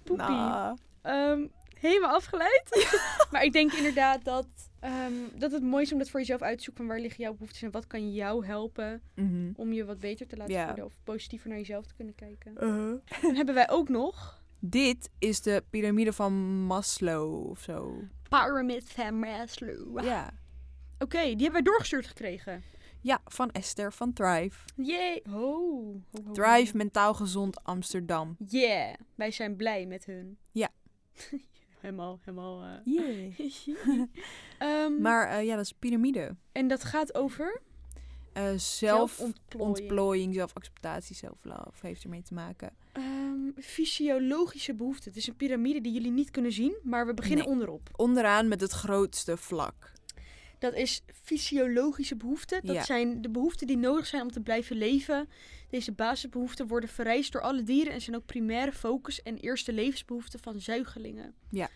Poepie. Nou, Ehm, helemaal afgeleid. maar ik denk inderdaad dat, ehm, dat het mooi is om dat voor jezelf uit te zoeken. Van waar liggen jouw behoeftes en wat kan jou helpen mhm. om je wat beter te laten voelen. Of positiever naar jezelf te kunnen kijken. Uh-huh. Dan hebben wij ook nog Dit is de piramide van Maslow of zo. Pyramid van Maslow. Ja. Oké, die hebben wij doorgestuurd gekregen. ja, van Esther van Thrive. Yay. Oh. Ho. Thrive Mentaal Gezond Amsterdam. Yeah. Wij zijn blij met hun. Ja. helemaal, helemaal... eh. Yeah. Ehm, Maar eh, ja, dat is piramide. en dat gaat over Eh zelfontplooiing. zelfacceptatie, self-love heeft ermee te maken. Ehm, fysiologische behoeften. Het is een piramide die jullie niet kunnen zien, maar we beginnen Nee. onderop. Onderaan met het grootste vlak. Dat is fysiologische behoeften. Dat Ja. zijn de behoeften die nodig zijn om te blijven leven. Deze basisbehoeften worden vereist door alle dieren en zijn ook primaire focus en eerste levensbehoeften van zuigelingen. Ja.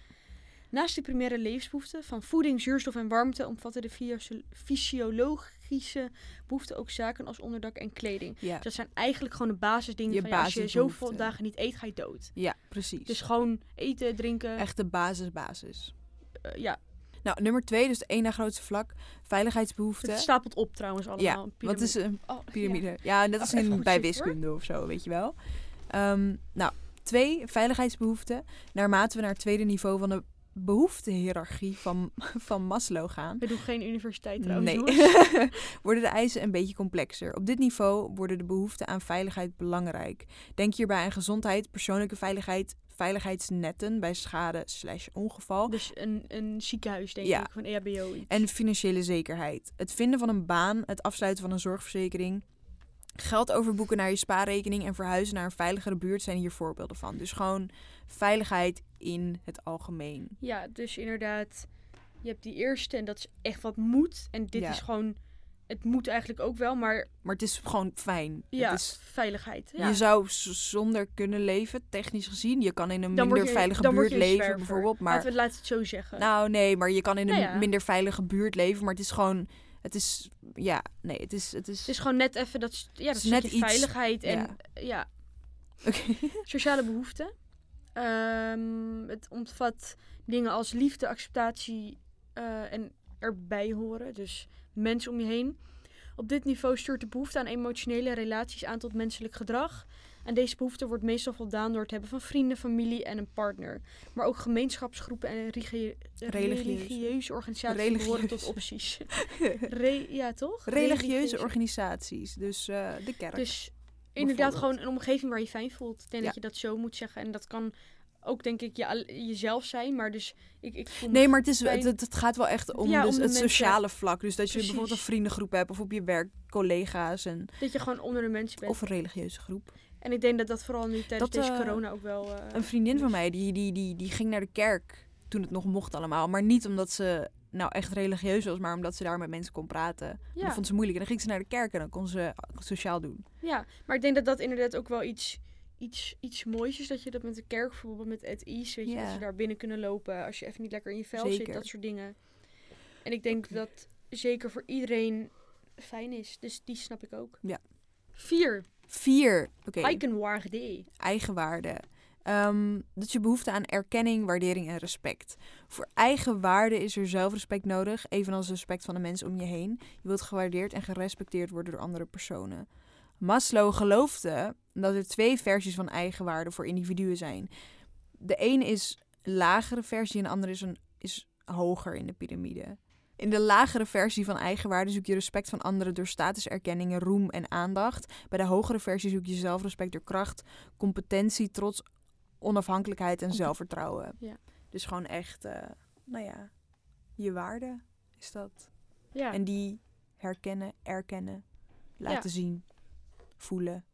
Naast de primaire levensbehoeften van voeding, zuurstof en warmte omvatten de fysi- fysiologische behoeften ook zaken als onderdak en kleding. Ja, Dus dat zijn eigenlijk gewoon de basisdingen Je van ja, als je zoveel dagen niet eet, ga je dood. ja precies. Dus gewoon eten, drinken. Echte basis, basis. eh, ja, Nou, nummer twee, dus één na grootste vlak. Veiligheidsbehoeften. het stapelt op trouwens allemaal. Ja, wat is een Oh, piramide? Ja, net als Oh, even in, goed bij hoor. wiskunde of zo, weet je wel. Ehm, nou, twee, veiligheidsbehoeften. Naarmate we naar het tweede niveau van de behoeftehiërarchie van, van Maslow gaan, We doen geen universiteit trouwens. nee, worden de eisen een beetje complexer. Op dit niveau worden de behoeften aan veiligheid belangrijk. Denk hierbij aan gezondheid, persoonlijke veiligheid, veiligheidsnetten bij schade slash ongeval Dus een, een ziekenhuis, denk Ja. ik, van EHBO. iets. en financiële zekerheid. Het vinden van een baan, het afsluiten van een zorgverzekering, geld overboeken naar je spaarrekening en verhuizen naar een veiligere buurt zijn hier voorbeelden van. Dus gewoon veiligheid in het algemeen. Ja, dus inderdaad, je hebt die eerste en dat is echt wat moet. En dit Ja. is gewoon, het moet eigenlijk ook wel, maar Maar het is gewoon fijn. ja, Het is, veiligheid. Ja. Je zou zonder kunnen leven, technisch gezien. Je kan in een Dan minder je- veilige buurt leven, zwerver. bijvoorbeeld. Maar Laten we laten het zo zeggen. Nou, nee, maar je kan in een Nou ja. minder veilige buurt leven. Maar het is gewoon. Het is. Ja, nee, het is. Het is. het is gewoon net even dat, ja, dat is net iets- veiligheid en ja. ja. Oké. sociale behoeften. Ehm, het omvat dingen als liefde, acceptatie eh, en erbij horen. Dus mensen om je heen. Op dit niveau stuurt de behoefte aan emotionele relaties aan tot menselijk gedrag. En deze behoefte wordt meestal voldaan door het hebben van vrienden, familie en een partner. Maar ook gemeenschapsgroepen en religie- Religieuze. religieuze organisaties behoren tot opties. Re- ja, toch? Religieuze organisaties, dus eh, de kerk. Dus inderdaad gewoon een omgeving waar je fijn voelt. Ik denk Ja. dat je dat zo moet zeggen. En dat kan ook denk ik je, jezelf zijn. Maar dus ik, ik voel Nee, maar het, is, het, het gaat wel echt om, Ja, dus om het mensen. sociale vlak. Dus dat je Precies. bijvoorbeeld een vriendengroep hebt of op je werk collega's en, dat je gewoon onder de mensen bent. of een religieuze groep. En ik denk dat dat vooral nu tijdens Dat, deze eh, corona ook wel... eh, Een vriendin van mij, die, die, die, die ging naar de kerk toen het nog mocht allemaal. Maar niet omdat ze nou echt religieus was, maar omdat ze daar met mensen kon praten. En Ja. Dat vond ze moeilijk. En dan ging ze naar de kerk en dan kon ze sociaal doen. Ja, maar ik denk dat dat inderdaad ook wel iets, iets, iets moois is. Dat je dat met de kerk, bijvoorbeeld met At Ease, weet je, Ja. dat ze daar binnen kunnen lopen als je even niet lekker in je vel zit, dat soort dingen. En ik denk dat zeker voor iedereen fijn is. Dus die snap ik ook. Ja. Vier, Vier, oké, eigenwaarde. eigenwaarde. Ehm, dat is je behoefte aan erkenning, waardering en respect. Voor eigenwaarde is er zelfrespect nodig, evenals respect van de mensen om je heen. Je wilt gewaardeerd en gerespecteerd worden door andere personen. Maslow geloofde dat er twee versies van eigenwaarde voor individuen zijn. De ene is een lagere versie en de andere is, een, is hoger in de piramide. In de lagere versie van eigenwaarde zoek je respect van anderen door statuserkenningen, roem en aandacht. Bij de hogere versie zoek je zelfrespect door kracht, competentie, trots, onafhankelijkheid en zelfvertrouwen. Ja. Dus gewoon echt, eh, nou ja, je waarde is dat. Ja. En die herkennen, erkennen, laten zien, voelen.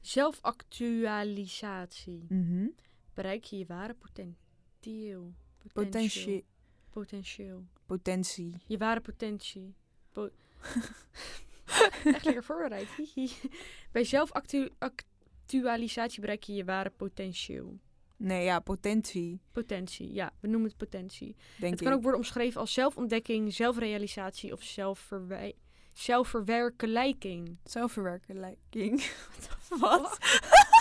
Zelfactualisatie. Mhm. Bereik je je ware potentieel. Potentie, Potentieel. potentie. Je ware potentie. Po- Echt lekker voorbereid. Bij zelfactualisatie bereik je je ware potentieel. Nee, ja, potentie, Potentie, ja, we noemen het potentie. denk het ik. kan ook worden omschreven als zelfontdekking, zelfrealisatie of zelfverwij- zelfverwerkelijking. Zelfverwerkelijking. Wat?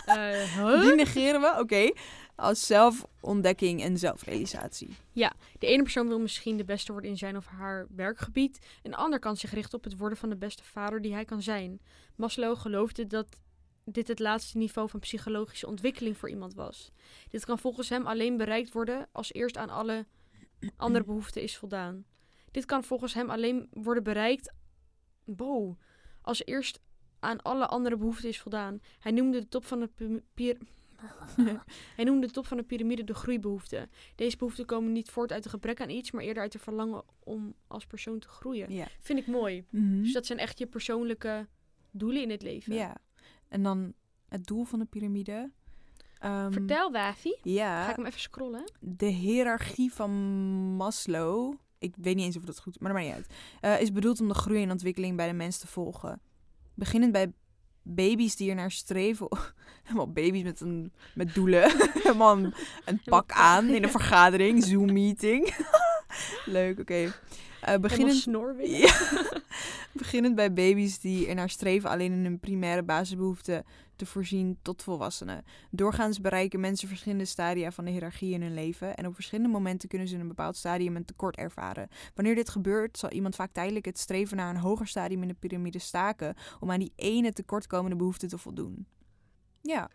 Huh? Die negeren we, oké. Als zelfontdekking en zelfrealisatie. De ene persoon wil misschien de beste worden in zijn of haar werkgebied. Een ander kan zich richten op het worden van de beste vader die hij kan zijn. Maslow geloofde dat dit het laatste niveau van psychologische ontwikkeling voor iemand was. Dit kan volgens hem alleen bereikt worden als eerst aan alle andere behoeften is voldaan. Dit kan volgens hem alleen worden bereikt wow, als eerst aan alle andere behoeften is voldaan. Hij noemde de top van de pi- pier- Hij noemde de top van de piramide de groeibehoeften. Deze behoeften komen niet voort uit een gebrek aan iets, maar eerder uit het verlangen om als persoon te groeien. Ja. Vind ik mooi. Mhm. Dus dat zijn echt je persoonlijke doelen in het leven. Ja. En dan het doel van de piramide. Ehm, Vertel, Wafi. Ga Ja, ik hem even scrollen? de hiërarchie van Maslow. Ik weet niet eens of dat goed is, maar dat maakt niet uit. eh, is bedoeld om de groei en ontwikkeling bij de mens te volgen. Beginnend bij baby's die er naar streven. Helemaal baby's met, een, met doelen. Helemaal een, een pak aan in een vergadering, Zoom-meeting. Leuk, oké. Eh, Beginnen beginnend. Ja. Beginnend bij baby's die er naar streven alleen in hun primaire basisbehoeften te voorzien tot volwassenen. Doorgaans bereiken mensen verschillende stadia van de hiërarchie in hun leven en op verschillende momenten kunnen ze in een bepaald stadium een tekort ervaren. Wanneer dit gebeurt, zal iemand vaak tijdelijk het streven naar een hoger stadium in de piramide staken om aan die ene tekortkomende behoefte te voldoen. Ja,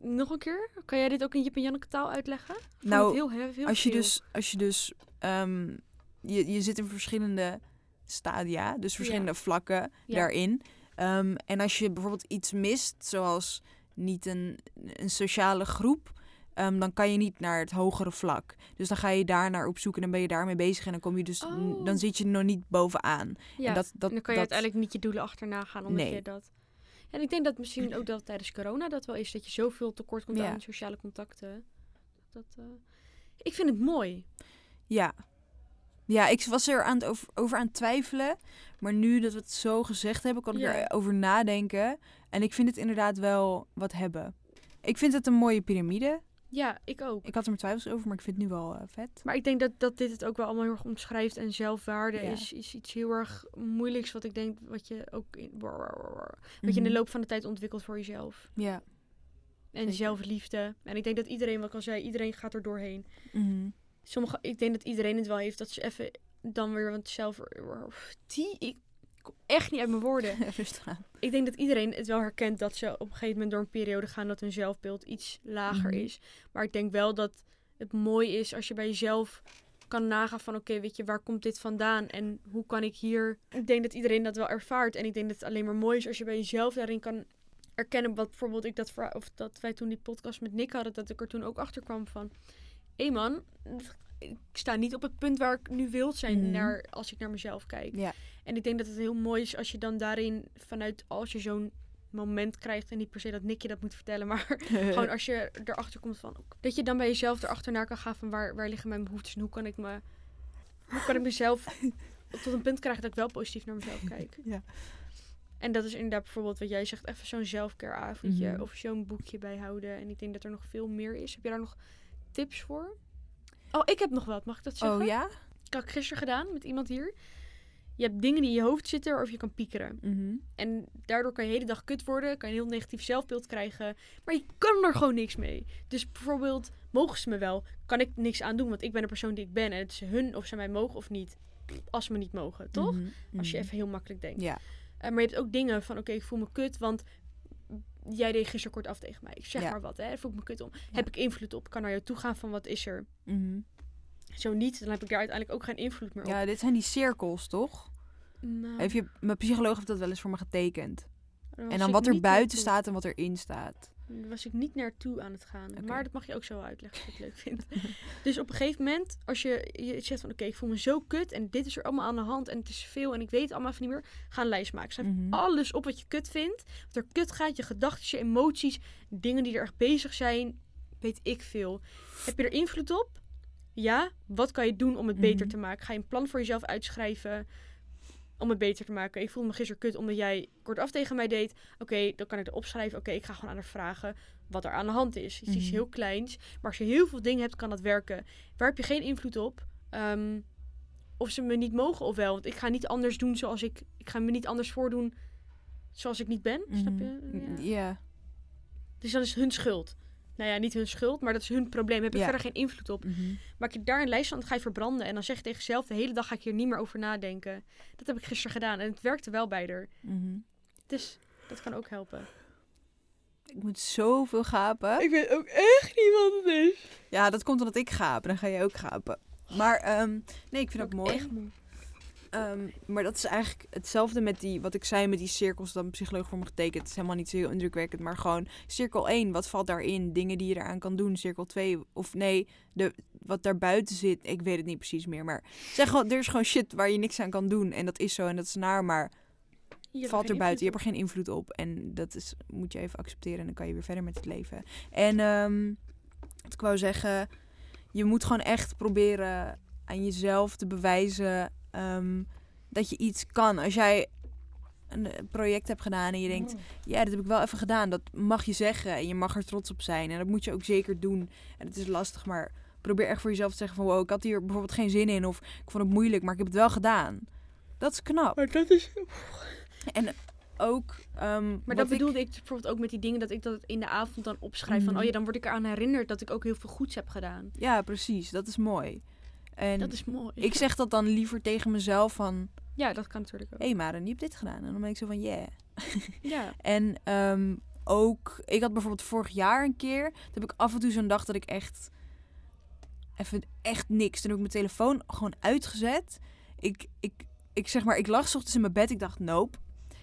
Nog een keer? Kan jij dit ook in Jip en Janneke taal uitleggen? Vond Nou, heel, heel, heel als je veel. dus, als je dus ehm, je, je zit in verschillende stadia, dus verschillende vlakken Ja. daarin. Ehm, en als je bijvoorbeeld iets mist, zoals niet een, een sociale groep, ehm, dan kan je niet naar het hogere vlak. Dus dan ga je daar naar op zoek en dan ben je daarmee bezig en dan kom je dus, Oh. dan zit je er nog niet bovenaan. Ja, en dat, dat, en dan kan je dat- uiteindelijk niet je doelen achterna gaan, omdat Nee. je dat... En ik denk dat misschien ook dat tijdens corona dat wel is, dat je zoveel tekort komt Ja. aan sociale contacten. Dat, eh, Ik vind het mooi. Ja. Ja, ik was er aan het over, over aan het twijfelen. Maar nu dat we het zo gezegd hebben, kan ik Ja. erover nadenken. En ik vind het inderdaad wel wat hebben. Ik vind het een mooie piramide. Ja, ik ook. Ik had er mijn twijfels over, maar ik vind het nu wel eh, vet. Maar ik denk dat, dat dit het ook wel allemaal heel erg omschrijft. En zelfwaarde Ja. is, is iets heel erg moeilijks. Wat ik denk wat je ook in, wat je in de Mhm. loop van de tijd ontwikkelt voor jezelf. Ja. En Zeker. zelfliefde. En ik denk dat iedereen, wat ik al zei, iedereen gaat er doorheen. Mhm. Sommige, ik denk dat iedereen het wel heeft. Dat ze even dan weer, want zelf... Die, ik kom echt niet uit mijn woorden. Ik denk dat iedereen het wel herkent dat ze op een gegeven moment door een periode gaan dat hun zelfbeeld iets lager Mhm. is. Maar ik denk wel dat het mooi is als je bij jezelf kan nagaan van oké, weet je, waar komt dit vandaan en hoe kan ik hier... Ik denk dat iedereen dat wel ervaart en ik denk dat het alleen maar mooi is als je bij jezelf daarin kan erkennen. Wat bijvoorbeeld ik dat, of dat wij toen die podcast met Nick hadden, dat ik er toen ook achter kwam van... Hé man, ik sta niet op het punt waar ik nu wil zijn Mhm. naar, als ik naar mezelf kijk. Ja. En ik denk dat het heel mooi is als je dan daarin vanuit als je zo'n moment krijgt en niet per se dat Nick je dat moet vertellen, maar gewoon als je erachter komt van dat je dan bij jezelf erachter naar kan gaan van waar, waar liggen mijn behoeftes en hoe kan ik me hoe kan ik mezelf tot een punt krijgen dat ik wel positief naar mezelf kijk. Ja. En dat is inderdaad bijvoorbeeld wat jij zegt, even zo'n selfcare avondje Mhm. of zo'n boekje bijhouden. En ik denk dat er nog veel meer is. Heb je daar nog tips voor? Oh, ik heb nog wat. Mag ik dat zeggen? Oh ja? Dat had ik gisteren gedaan met iemand hier. Je hebt dingen die in je hoofd zitten waarover je kan piekeren. Mhm. En daardoor kan je de hele dag kut worden. Kan je een heel negatief zelfbeeld krijgen. Maar je kan er gewoon niks mee. Dus bijvoorbeeld, mogen ze me wel? Kan ik niks aan doen? Want ik ben de persoon die ik ben. En het is hun of ze mij mogen of niet. Als ze me niet mogen, toch? Mhm. Als je Mhm. even heel makkelijk denkt. Ja. Eh, maar je hebt ook dingen van, oké, ik voel me kut, want jij deed gisteren kort af tegen mij. Ik zeg Ja. maar wat, hè. Daar voel ik me kut om. Heb ik invloed op? Kan naar jou toe gaan van, wat is er? Mhm. Zo niet, dan heb ik daar uiteindelijk ook geen invloed meer op. Ja, dit zijn die cirkels, toch? Nou, Heeft je, mijn psycholoog heeft dat wel eens voor me getekend. was En dan wat er buiten staat en wat erin staat. Was ik niet naartoe aan het gaan. Maar dat mag je ook zo uitleggen als je het leuk vindt. dus op een gegeven moment, als je, je zegt van... Oké, ik voel me zo kut en dit is er allemaal aan de hand en het is veel en ik weet het allemaal even niet meer. Ga een lijst maken. Schrijf Mhm. alles op wat je kut vindt. Wat er kut gaat, je gedachten, je emoties, dingen die er echt bezig zijn. Weet ik veel. Heb je er invloed op? Ja. Wat kan je doen om het beter Mhm. te maken? Ga je een plan voor jezelf uitschrijven om het beter te maken? Ik voel me gisteren kut omdat jij kortaf tegen mij deed. Oké, dan kan ik erop schrijven. Oké, ik ga gewoon aan haar vragen wat er aan de hand is. Het is iets Mhm. heel kleins. Maar als je heel veel dingen hebt, kan dat werken. Waar heb je geen invloed op? Ehm, of ze me niet mogen of wel. Want ik ga niet anders doen zoals ik... Ik ga me niet anders voordoen zoals ik niet ben. Snap Mhm. je? Ja. Ja. Dus dat is hun schuld. Nou ja, niet hun schuld, maar dat is hun probleem. Heb ik Ja. verder geen invloed op. Mhm. Maak je daar een lijst van, dan ga je verbranden. En dan zeg je tegen jezelf, de hele dag ga ik hier niet meer over nadenken. Dat heb ik gisteren gedaan. En het werkte wel bij haar. Mhm. Dus dat kan ook helpen. Ik moet zoveel gapen. Ik weet ook echt niet wat het is. Ja, dat komt omdat ik gaap. Dan ga je ook gapen. Maar ehm, nee, ik vind het ook mooi. Echt moe. Ehm, maar dat is eigenlijk hetzelfde met die, wat ik zei met die cirkels dat een psycholoog voor me getekend. Het is helemaal niet zo heel indrukwekkend, maar gewoon cirkel 1, wat valt daarin? Dingen die je eraan kan doen. Cirkel 2, of nee, de, wat daarbuiten zit, ik weet het niet precies meer. Maar zeg gewoon, er is gewoon shit waar je niks aan kan doen. En dat is zo en dat is naar, maar Je valt er buiten. Je hebt er geen invloed op. En dat is, moet je even accepteren en dan kan je weer verder met het leven. En ehm, wat ik wou zeggen, je moet gewoon echt proberen aan jezelf te bewijzen ehm, dat je iets kan. Als jij een eh, project hebt gedaan en je denkt, ja, dat heb ik wel even gedaan. Dat mag je zeggen en je mag er trots op zijn. En dat moet je ook zeker doen. En het is lastig, maar probeer echt voor jezelf te zeggen van, wow, ik had hier bijvoorbeeld geen zin in. Of ik vond het moeilijk, maar ik heb het wel gedaan. Dat is knap. Maar dat is... En ook... ehm, Maar dat bedoelde ik bijvoorbeeld ook met die dingen dat ik dat in de avond dan opschrijf. Van, Mhm. oh ja, dan word ik eraan herinnerd dat ik ook heel veel goeds heb gedaan. Ja, precies. Dat is mooi. En Dat is mooi. ik zeg dat dan liever tegen mezelf van... Ja, dat kan natuurlijk ook. Hé hey Maren, je hebt dit gedaan. En dan ben ik zo van, yeah. Ja. En ehm, ook... Ik had bijvoorbeeld vorig jaar een keer... Toen heb ik af en toe zo'n dag dat ik echt... Even echt niks. Toen heb ik mijn telefoon gewoon uitgezet. Ik, ik, ik zeg maar, ik lag ochtends in mijn bed. Ik dacht, nope.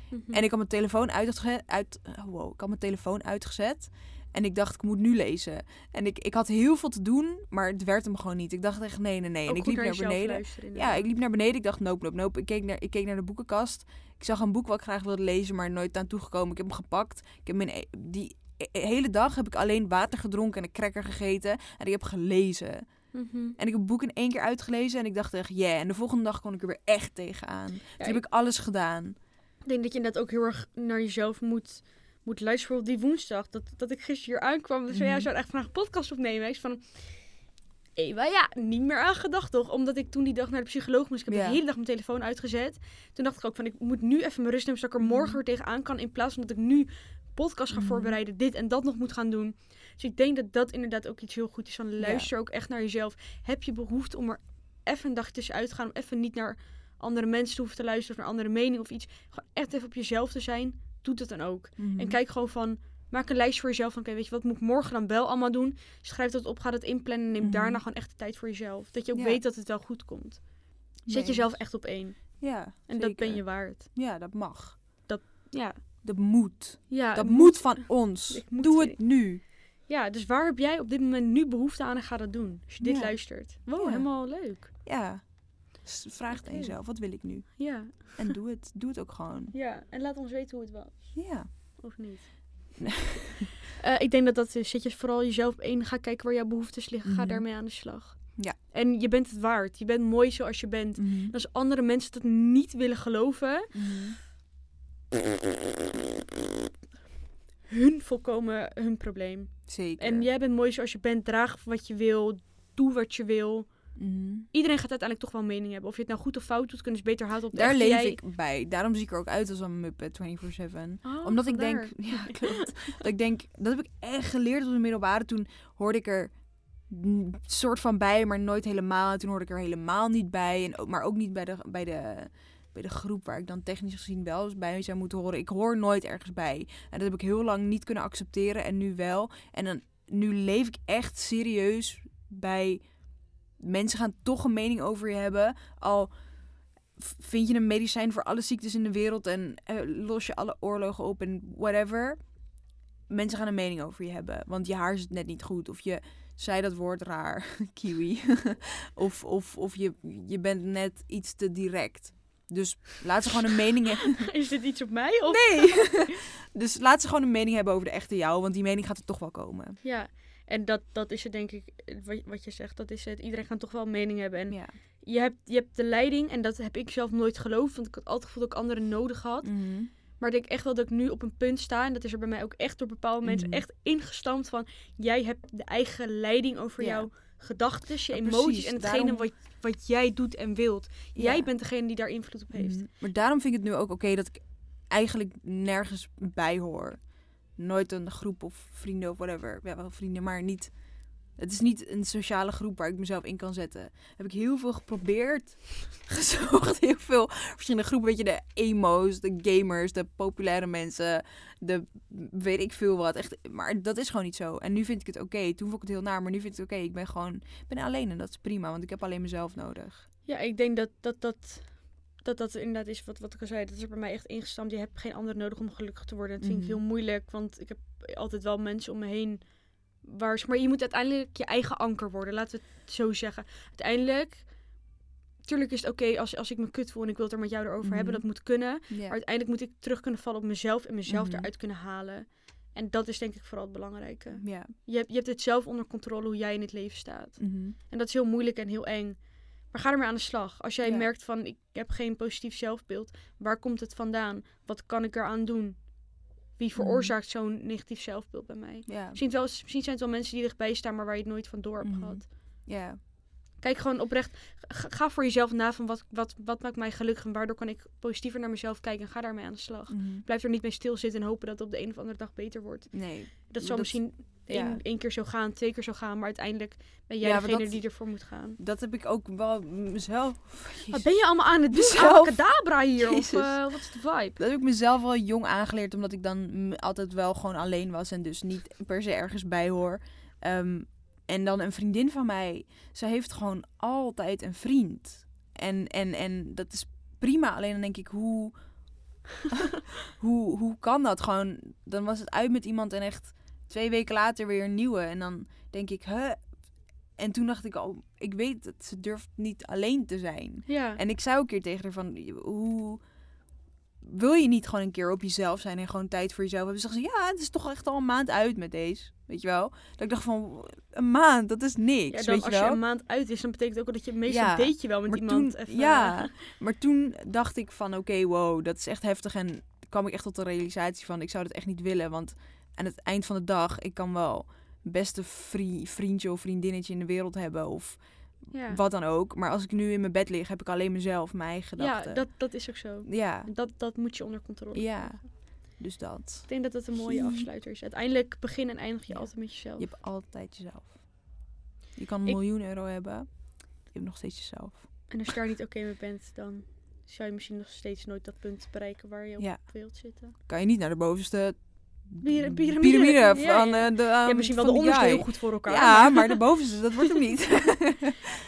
Mhm. En ik had mijn telefoon uitgezet. Uit, oh, wow, ik had mijn telefoon uitgezet. En ik dacht, ik moet nu lezen. En ik, ik had heel veel te doen, maar het werd hem gewoon niet. Ik dacht echt, nee, nee, nee. En ik liep naar beneden. Ja, ik liep naar beneden. Ik dacht, nope, nope, nope. Ik keek naar, ik keek naar de boekenkast. Ik zag een boek wat ik graag wilde lezen, maar nooit aan toegekomen. Ik heb hem gepakt. Ik heb mijn, e- die e- hele dag heb ik alleen water gedronken en een cracker gegeten. En ik heb gelezen. Mhm. En ik heb het boek in één keer uitgelezen. En ik dacht echt, yeah. En de volgende dag kon ik er weer echt tegenaan. Toen Ja, heb ik alles gedaan. Ik denk dat je inderdaad ook heel erg naar jezelf moet, moet luisteren. Bijvoorbeeld die woensdag, dat, dat ik gisteren hier aankwam. Dus Mhm. ja, zou echt vandaag een podcast opnemen. Ik van, Eva, ja, niet meer aan gedacht toch? Omdat ik toen die dag naar de psycholoog moest. Ik heb Ja. de hele dag mijn telefoon uitgezet. Toen dacht ik ook van, ik moet nu even mijn rust nemen, zodat ik er morgen Mhm. weer tegenaan kan. In plaats van dat ik nu podcast ga Mhm. voorbereiden, dit en dat nog moet gaan doen. Dus ik denk dat dat inderdaad ook iets heel goed is. Van luister ook echt naar jezelf. Heb je behoefte om er even een dag tussenuit te gaan, om even niet naar andere mensen te hoeven te luisteren of naar andere meningen of iets. Gewoon echt even op jezelf te zijn. Doe dat dan ook. Mhm. En kijk gewoon van, maak een lijst voor jezelf van, oké, weet je, wat moet ik morgen dan wel allemaal doen? Schrijf dat op, ga dat inplannen en neem Mhm. daarna gewoon echt de tijd voor jezelf. Dat je ook Ja. weet dat het wel goed komt. Zet Nee. jezelf echt op één. Ja, En dat ben je waard. Ja, dat mag. Ja, Dat moet. ja dat moet van ons. Ik moet- Doe het nu. Ja, dus waar heb jij op dit moment nu behoefte aan en ga dat doen? Als je dit Ja. luistert. Wow, Ja. helemaal leuk. Ja. Vraag het aan Oké. jezelf. Wat wil ik nu? Ja. En doe het. Doe het ook gewoon. ja, en laat ons weten hoe het was. Ja. Of niet? Eh, ik denk dat dat is. Zet je vooral jezelf één. Ga kijken waar jouw behoeftes liggen. Ga Mhm. daarmee aan de slag. Ja. En je bent het waard. Je bent mooi zoals je bent. Mhm. En als andere mensen dat niet willen geloven, Mhm. hun volkomen hun probleem. Zeker. En jij bent mooi zoals je bent. Draag wat je wil. Doe wat je wil. Mhm. Iedereen gaat uiteindelijk toch wel een mening hebben. Of je het nou goed of fout doet, kunnen ze beter houden op de Daar leef jij. ik bij. Daarom zie ik er ook uit als een muppet 24-7. Oh, Omdat ik denk, ja, klopt. dat ik denk, dat heb ik echt geleerd op de middelbare. Toen hoorde ik er een soort van bij, maar nooit helemaal. En toen hoorde ik er helemaal niet bij. En ook, maar ook niet bij de, bij, de, bij de groep waar ik dan technisch gezien wel eens bij zou moeten horen. Ik hoor nooit ergens bij. En dat heb ik heel lang niet kunnen accepteren en nu wel. En dan, nu leef ik echt serieus bij... Mensen gaan toch een mening over je hebben. Al vind je een medicijn voor alle ziektes in de wereld en eh, los je alle oorlogen op en whatever. Mensen gaan een mening over je hebben, want je haar zit net niet goed. Of je zei dat woord raar, kiwi. of of, of je, je bent net iets te direct. Dus laat ze gewoon een mening hebben. Is dit iets op mij? Of? Nee! dus laat ze gewoon een mening hebben over de echte jou, want die mening gaat er toch wel komen. Ja, en dat, dat is het denk ik, eh, wat, wat je zegt, dat is het. Iedereen gaat toch wel een mening hebben. En Ja. je, hebt, je hebt de leiding, en dat heb ik zelf nooit geloofd, want ik had altijd het gevoel dat ik anderen nodig had. Mhm. Maar ik denk echt wel dat ik nu op een punt sta, en dat is er bij mij ook echt door bepaalde mensen Mhm. echt ingestampt van, jij hebt de eigen leiding over Ja. jouw gedachten, je Ja, emoties precies. en hetgene Daarom- wat, wat jij doet en wilt. Jij bent degene die daar invloed op heeft. Mhm. Maar daarom vind ik het nu ook oké dat ik eigenlijk nergens bij hoor. Nooit een groep of vrienden of whatever. Ja, wel vrienden, maar niet... Het is niet een sociale groep waar ik mezelf in kan zetten. Heb ik heel veel geprobeerd. Gezocht. Heel veel verschillende groepen. Weet je, de emo's, de gamers, de populaire mensen. De weet ik veel wat. Echt, maar dat is gewoon niet zo. En nu vind ik het oké. Toen vond ik het heel naar, maar nu vind ik het oké. Ik ben gewoon ik ben alleen en dat is prima. Want ik heb alleen mezelf nodig. Ja, ik denk dat dat, dat, dat, dat inderdaad is wat, wat ik al zei. Dat is er bij mij echt ingestampt. Je hebt geen ander nodig om gelukkig te worden. Dat vind ik Mhm. heel moeilijk, want ik heb altijd wel mensen om me heen. Waar, maar je moet uiteindelijk je eigen anker worden, laten we het zo zeggen. Uiteindelijk, tuurlijk is het oké als, als ik me kut voel en ik wil het er met jou erover hebben. Mhm. Dat moet kunnen. Maar uiteindelijk moet ik terug kunnen vallen op mezelf en mezelf Mhm. eruit kunnen halen. En dat is denk ik vooral het belangrijke. Je hebt, je hebt het zelf onder controle hoe jij in het leven staat. Mhm. En dat is heel moeilijk en heel eng. Maar ga ermee aan de slag. Als jij Ja. merkt van ik heb geen positief zelfbeeld, waar komt het vandaan? Wat kan ik eraan doen? Wie veroorzaakt zo'n negatief zelfbeeld bij mij? Ja. Misschien, wel, misschien zijn het wel mensen die dichtbij staan, maar waar je het nooit van door hebt Mhm. gehad. Ja. Kijk gewoon oprecht. Ga, voor jezelf na van wat, wat, wat maakt mij gelukkig en waardoor kan ik positiever naar mezelf kijken en ga daarmee aan de slag. Mhm. Blijf er niet mee stilzitten en hopen dat het op de een of andere dag beter wordt. Nee. Dat zal Dat- misschien ja. één, één keer zo gaan, twee keer zo gaan, maar uiteindelijk ben jij Ja, degene dat- die ervoor moet gaan. Dat heb ik ook wel mezelf. Wat ben je allemaal aan het doen? Abacadabra hier? Of eh, wat is de vibe? Dat heb ik mezelf wel jong aangeleerd, omdat ik dan altijd wel gewoon alleen was en dus niet per se ergens bij hoor. Ehm, en dan een vriendin van mij, zij heeft gewoon altijd een vriend. En, en, en dat is prima, alleen dan denk ik, hoe, hoe, hoe kan dat? Gewoon, dan was het uit met iemand en echt twee weken later weer een nieuwe. En dan denk ik, huh? En toen dacht ik al, ik weet dat ze durft niet alleen te zijn. Ja. En ik zei ook een keer tegen haar van, hoe wil je niet gewoon een keer op jezelf zijn en gewoon tijd voor jezelf hebben? Ze zegt ze, ja, het is toch echt al een maand uit met deze, weet je wel? Dat ik dacht van, een maand, dat is ja, niks, dan weet je als wel? je een maand uit is, dan betekent ook dat je meestal Ja, date je wel met iemand. toen, even, ja, maar toen dacht ik van, oké, wow, dat is echt heftig. En kwam ik echt tot de realisatie van, ik zou dat echt niet willen. Want aan het eind van de dag, ik kan wel beste vri- vriendje of vriendinnetje in de wereld hebben. Of ja. wat dan ook. Maar als ik nu in mijn bed lig, heb ik alleen mezelf, mijn eigen ja, gedachten. dat, dat is ook zo. ja. Dat, dat moet je onder controle Ja. krijgen. Dus dat. Ik denk dat dat een mooie afsluiter is. Uiteindelijk begin en eindig je Ja. altijd met jezelf. Je hebt altijd jezelf. Je kan een Ik- miljoen euro hebben. Je hebt nog steeds jezelf. En als je daar niet oké mee bent, dan zou je misschien nog steeds nooit dat punt bereiken waar je op Ja. wilt zitten. Kan je niet naar de bovenste piramide. piramide Ja, van ja. eh, de hebt um, misschien wel van de onderste heel goed voor elkaar. Ja, maar maar de bovenste, dat wordt hem niet.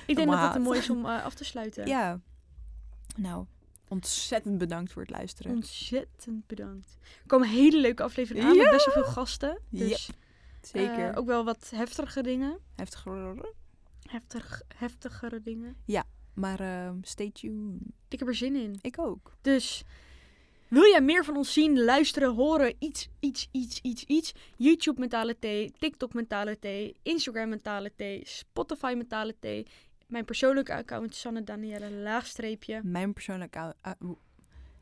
ik denk dat haat. mooi is om eh, af te sluiten. ja. Nou, ontzettend bedankt voor het luisteren. Ontzettend bedankt. Er komen hele leuke afleveringen aan Ja. met best wel veel gasten. Dus Zeker. eh, ook wel wat heftige dingen. Heftig. Heftig, heftigere dingen. Maar ehm, stay tuned. Ik heb er zin in. Ik ook. Dus wil jij meer van ons zien, luisteren, horen, iets, iets, iets, iets, iets? YouTube Mentale Thee, TikTok Mentale Thee, Instagram Mentale Thee, Spotify Mentale Thee. Mijn persoonlijke account Sanne Danielle laagstreepje. Mijn persoonlijke, account-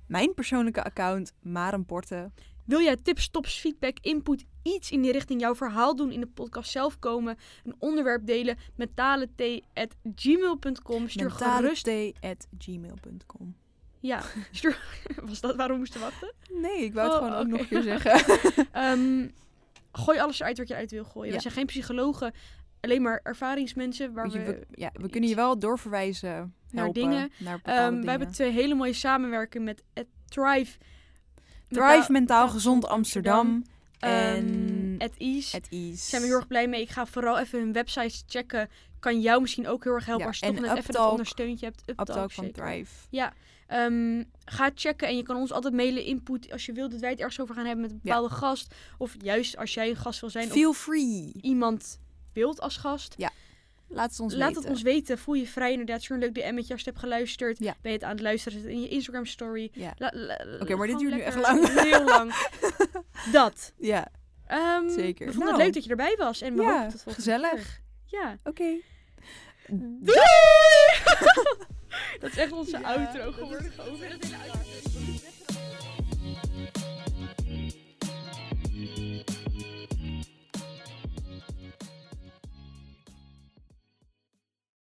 mijn persoonlijke account, Maren Porten. Wil jij tips, tops, feedback, input, iets in die richting jouw verhaal doen in de podcast zelf komen, een onderwerp delen, mentalethee@gmail.com. Stuur gerust. Mentaletea.gmail.com Ja, stuur. Was dat waarom we moesten wachten? Nee, ik wou het Oh, gewoon ook nog een keer zeggen. Ehm, gooi alles eruit wat je uit wil gooien. Ja. We zijn geen psychologen, alleen maar ervaringsmensen waar je, we... we, ja, we kunnen je wel doorverwijzen. Naar dingen. Naar Ehm, we hebben twee hele mooie samenwerkingen met het Thrive. Thrive Mentaal Gezond Amsterdam. En En At Ease. At Ease. Zijn we heel erg blij mee. Ik ga vooral even hun websites checken. Kan jou misschien ook heel erg helpen Ja, als je toch net even dat ondersteuntje hebt. Uptalk, van. Thrive. Ehm, ga checken en je kan ons altijd mailen input als je wilt dat wij het ergens over gaan hebben met een Ja. bepaalde gast. Of juist als jij een gast wil zijn Feel free. iemand wilt als gast. Laat het ons Laat weten. het ons weten. Voel je vrij inderdaad. Stuur een leuk DM'tje als je hebt geluisterd. Ja. Ben je het aan het luisteren zet het in je Instagram story. Ja. Oké, maar dit duurt nu echt lang. Heel lang. Dat. Ja, Ehm, Zeker. We vonden Nou. het leuk dat je erbij was. En we Ja, hopen tot gezellig. keer. Ja. oké. Doei! dat is echt onze Ja, outro geworden.